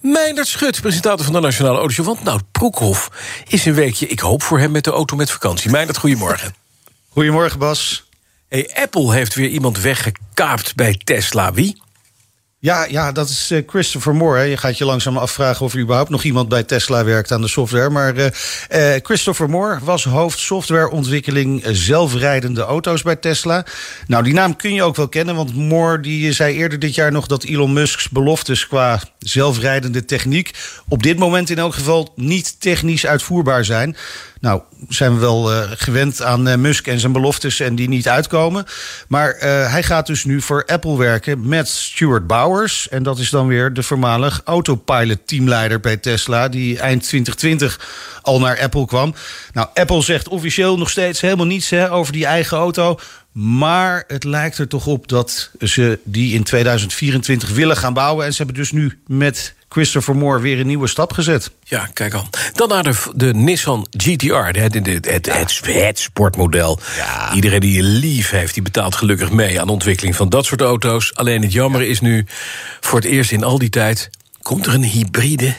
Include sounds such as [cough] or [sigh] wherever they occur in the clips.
Meindert Schut, presentator van de Nationale Autoshow. Want nou, Broekhoff is een weekje, ik hoop voor hem met de auto met vakantie. Meindert, goedemorgen. Goedemorgen, Bas. Hey, Apple heeft weer iemand weggekaapt bij Tesla. Wie? Ja, ja, dat is eh, Christopher Moore. Hè. Je gaat je langzaam afvragen of er überhaupt nog iemand bij Tesla werkt aan de software. Maar uh, uh, Christopher Moore was hoofd softwareontwikkeling zelfrijdende auto's bij Tesla. Nou, die naam kun je ook wel kennen, want Moore die zei eerder dit jaar nog dat Elon Musk's beloftes qua zelfrijdende techniek op dit moment in elk geval niet technisch uitvoerbaar zijn. Nou, zijn we wel uh, gewend aan uh, Musk en zijn beloftes en die niet uitkomen. Maar uh, hij gaat dus nu voor Apple werken met Stuart Bowers. En dat is dan weer de voormalig autopilot-teamleider bij Tesla... die eind 2020 al naar Apple kwam. Nou, Apple zegt officieel nog steeds helemaal niets hè, over die eigen auto... Maar het lijkt er toch op dat ze die in 2024 willen gaan bouwen. En ze hebben dus nu met Christopher Moore weer een nieuwe stap gezet. Ja, kijk al. Dan naar de, de Nissan GTR, het, het, het, het, sportmodel. Ja. Iedereen die je lief heeft, die betaalt gelukkig mee... aan de ontwikkeling van dat soort auto's. Alleen het jammer is nu, voor het eerst in al die tijd... komt er een hybride...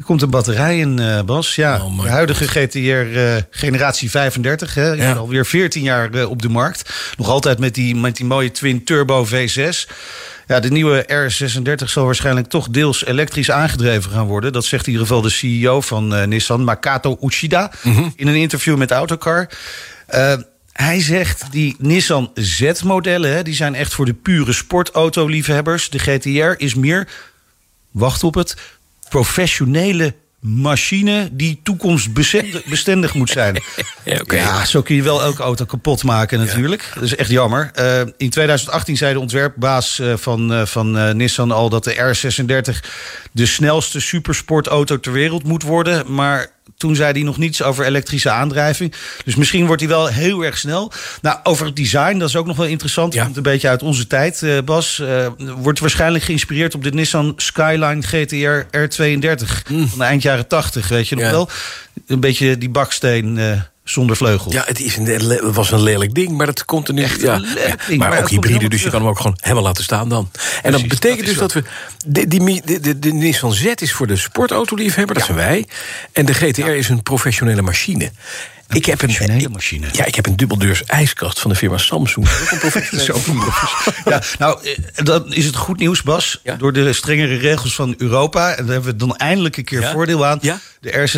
Er komt een batterij in, uh, Bas. Ja, Oh, de huidige GTR uh, generatie 35. Hè, Ja. Alweer 14 jaar uh, op de markt. Nog altijd met die, met die mooie twin turbo V6. Ja, de nieuwe R36 zal waarschijnlijk toch deels elektrisch aangedreven gaan worden. Dat zegt in ieder geval de CEO van Nissan, Makato Uchida... in een interview met Autocar. Hij zegt die Nissan Z-modellen, die zijn echt voor de pure sportautoliefhebbers. De GTR is meer, wacht op het, professionele machine die toekomstbestendig moet zijn. [laughs] Ja. Ja, zo kun je wel elke auto kapot maken natuurlijk. Dat is echt jammer. Uh, in 2018 zei de ontwerpbaas uh, van, uh, van Nissan al... dat de R36 de snelste supersportauto ter wereld moet worden. Maar toen zei hij nog niets over elektrische aandrijving. Dus misschien wordt hij wel heel erg snel. Nou, over het design, dat is ook nog wel interessant. Ja. Komt een beetje uit onze tijd, uh, Bas. Uh, wordt waarschijnlijk geïnspireerd op de Nissan Skyline GTR R32. Mm. Van de eind jaren 80, weet je nog Ja. wel? Een beetje die baksteen uh, zonder vleugel. Ja, het, is een, was een lelijk ding, maar dat komt er nu. Echt ja. een ding, maar, maar ook hybride, dus je kan hem ook gewoon helemaal laten staan dan. En dat betekent dat dus dat we. De, die, de, de, de Nissan Z is voor de sportautoliefhebber, dat zijn wij. En de GTR is een professionele machine. ik heb een machine. Ja, ik heb een dubbeldeurs ijskast van de firma Samsung. Ook een [laughs] professionele ja, nou, eh, dan is het goed nieuws, Bas. Ja. Door de strengere regels van Europa. En daar hebben we dan eindelijk een keer Ja. voordeel aan. Ja. De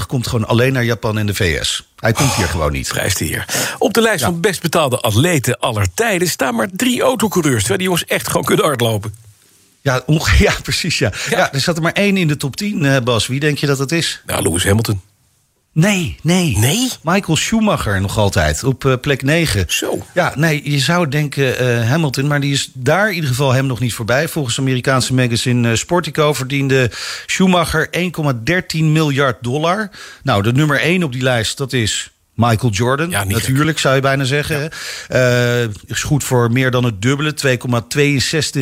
R36 komt gewoon alleen naar Japan en de VS. Hij komt hier gewoon niet. Prijs de heer. Op de lijst van best betaalde atleten aller tijden staan maar drie autocoureurs. Terwijl die jongens echt gewoon kunnen hardlopen. Ja, onge- [laughs] ja precies. Ja. Ja. er zat er maar één in de top 10, eh, Bas. Wie denk je dat het is? Nou, Lewis Hamilton. Nee, nee. Nee? Michael Schumacher nog altijd op eh, plek 9. Zo. Ja, nee, je zou denken eh, Hamilton, maar die is daar in ieder geval hem nog niet voorbij. Volgens Amerikaanse magazine eh, Sportico verdiende Schumacher 1,13 miljard dollar. Nou, de nummer 1 op die lijst, dat is Michael Jordan. Ja, Natuurlijk, zou je bijna zeggen. is goed voor meer dan het dubbele,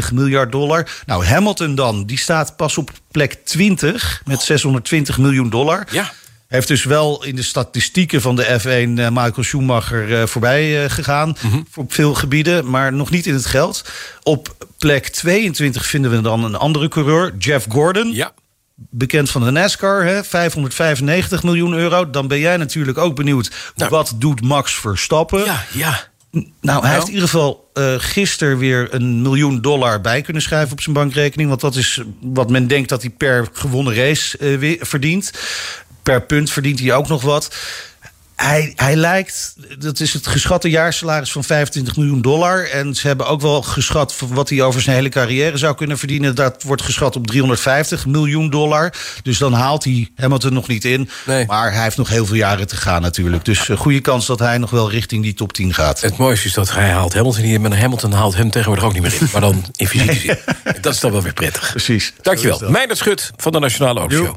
2,62 miljard dollar. Nou, Hamilton dan, die staat pas op plek 20 met 620 miljoen dollar. Ja. Heeft dus wel in de statistieken van de F1 eh, Michael Schumacher eh, voorbij eh, gegaan. Op veel gebieden, maar nog niet in het geld. Op plek 22 vinden we dan een andere coureur, Jeff Gordon. Ja. Bekend van de NASCAR, hè, 595 miljoen euro. Dan ben jij natuurlijk ook benieuwd, Nou. wat doet Max Verstappen? Ja, ja. Nou, hij heeft in ieder geval uh, gisteren weer een miljoen dollar bij kunnen schrijven op zijn bankrekening. Want dat is wat men denkt dat hij per gewonnen race uh, verdient. Per punt verdient hij ook nog wat. Hij, hij lijkt, dat is het geschatte jaarsalaris van 25 miljoen dollar. En ze hebben ook wel geschat wat hij over zijn hele carrière zou kunnen verdienen. Dat wordt geschat op 350 miljoen dollar. Dus dan haalt hij Hamilton nog niet in. Nee. Maar hij heeft nog heel veel jaren te gaan natuurlijk. Dus uh, goede kans dat hij nog wel richting die top 10 gaat. Het mooiste is dat hij haalt Hamilton hier, maar Hamilton haalt hem tegenwoordig ook niet meer in. Maar dan in [laughs] fysieke zin. Dat is dan wel weer prettig. Precies. Dankjewel. Meijnerd Schut van de Nationale Autoshow.